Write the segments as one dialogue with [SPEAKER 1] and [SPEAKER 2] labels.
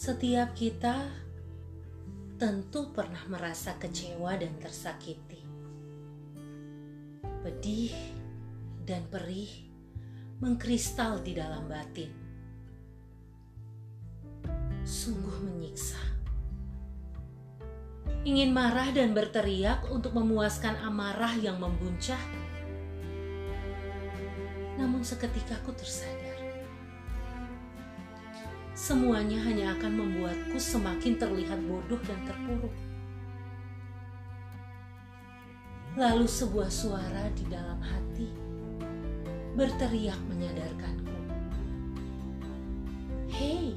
[SPEAKER 1] Setiap kita tentu pernah merasa kecewa dan tersakiti. Pedih dan perih mengkristal di dalam batin. Sungguh menyiksa. Ingin marah dan berteriak untuk memuaskan amarah yang membuncah. Namun seketika aku tersadar semuanya hanya akan membuatku semakin terlihat bodoh dan terpuruk. Lalu sebuah suara di dalam hati berteriak menyadarkanku. Hei,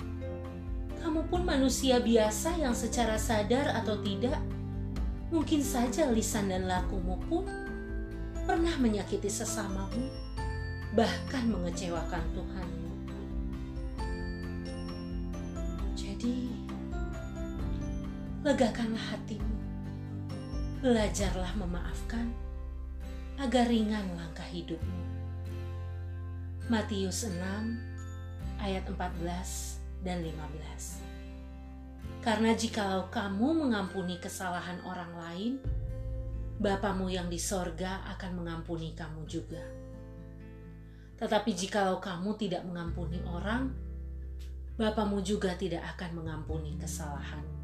[SPEAKER 1] kamu pun manusia biasa yang secara sadar atau tidak, mungkin saja lisan dan lakumu pun pernah menyakiti sesamamu, bahkan mengecewakan Tuhan. Jadi, legakanlah hatimu. Belajarlah memaafkan agar ringan langkah hidupmu. Matius 6 ayat 14 dan 15. Karena jikalau kamu mengampuni kesalahan orang lain, Bapamu yang di sorga akan mengampuni kamu juga. Tetapi jikalau kamu tidak mengampuni orang, Bapamu juga tidak akan mengampuni kesalahan.